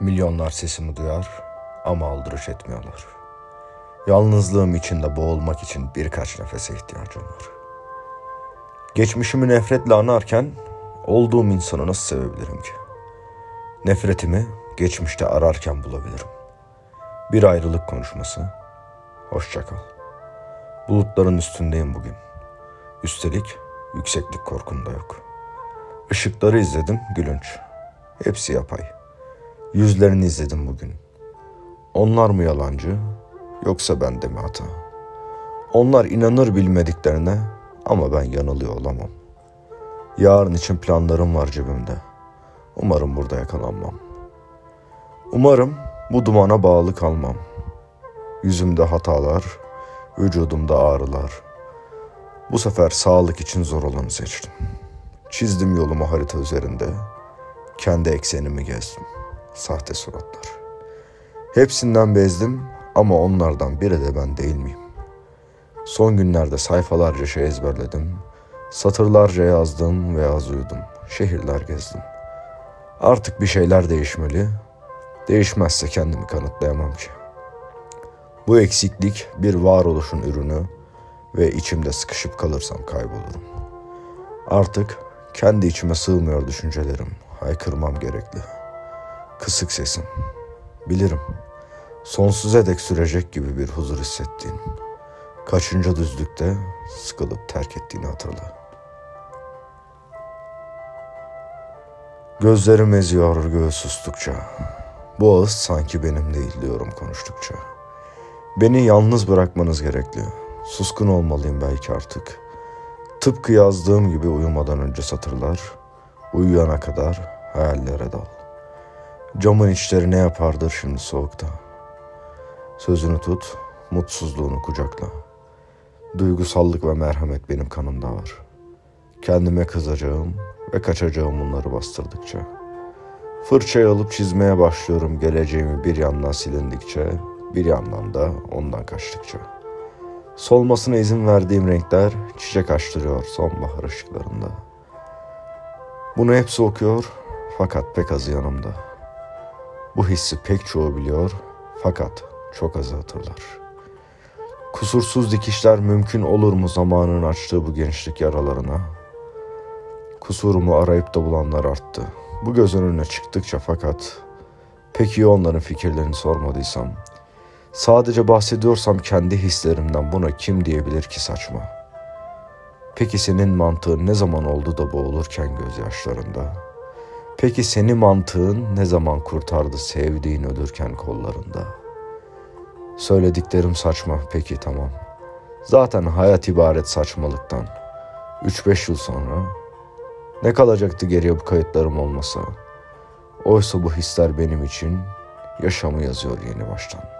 Milyonlar sesimi duyar ama aldırış etmiyorlar. Yalnızlığım içinde boğulmak için birkaç nefese ihtiyacım var. Geçmişimi nefretle anarken olduğum insanı nasıl sevebilirim ki? Nefretimi geçmişte ararken bulabilirim. Bir ayrılık konuşması. Hoşça kal. Bulutların üstündeyim bugün. Üstelik yükseklik korkum da yok. Işıkları izledim gülünç. Hepsi yapay. Yüzlerini izledim bugün. Onlar mı yalancı yoksa ben de mi hata? Onlar inanır bilmediklerine ama ben yanılıyor olamam. Yarın için planlarım var cebimde. Umarım burada yakalanmam. Umarım bu dumana bağlı kalmam. Yüzümde hatalar, vücudumda ağrılar. Bu sefer sağlık için zor olanı seçtim. Çizdim yolumu harita üzerinde. Kendi eksenimi gezdim sahte suratlar. Hepsinden bezdim ama onlardan biri de ben değil miyim? Son günlerde sayfalarca şey ezberledim. Satırlarca yazdım ve az uyudum. Şehirler gezdim. Artık bir şeyler değişmeli. Değişmezse kendimi kanıtlayamam ki. Bu eksiklik bir varoluşun ürünü ve içimde sıkışıp kalırsam kaybolurum. Artık kendi içime sığmıyor düşüncelerim. Haykırmam gerekli.'' Kısık sesin. Bilirim. Sonsuza dek sürecek gibi bir huzur hissettiğin. Kaçıncı düzlükte sıkılıp terk ettiğini hatırla. Gözlerim eziyor göğüs sustukça. Bu ağız sanki benim değil diyorum konuştukça. Beni yalnız bırakmanız gerekli. Suskun olmalıyım belki artık. Tıpkı yazdığım gibi uyumadan önce satırlar, uyuyana kadar hayallere dal. Camın içleri ne yapardır şimdi soğukta. Sözünü tut, mutsuzluğunu kucakla. Duygusallık ve merhamet benim kanımda var. Kendime kızacağım ve kaçacağım bunları bastırdıkça. Fırçayı alıp çizmeye başlıyorum geleceğimi bir yandan silindikçe, bir yandan da ondan kaçtıkça. Solmasına izin verdiğim renkler çiçek açtırıyor sonbahar ışıklarında. Bunu hepsi okuyor fakat pek azı yanımda.'' Bu hissi pek çoğu biliyor fakat çok azı hatırlar. Kusursuz dikişler mümkün olur mu zamanın açtığı bu gençlik yaralarına? Kusurumu arayıp da bulanlar arttı. Bu göz önüne çıktıkça fakat peki ya onların fikirlerini sormadıysam? Sadece bahsediyorsam kendi hislerimden buna kim diyebilir ki saçma? Peki senin mantığın ne zaman oldu da boğulurken gözyaşlarında?'' Peki seni mantığın ne zaman kurtardı sevdiğin ölürken kollarında? Söylediklerim saçma peki tamam. Zaten hayat ibaret saçmalıktan. 3-5 yıl sonra ne kalacaktı geriye bu kayıtlarım olmasa? Oysa bu hisler benim için yaşamı yazıyor yeni baştan.''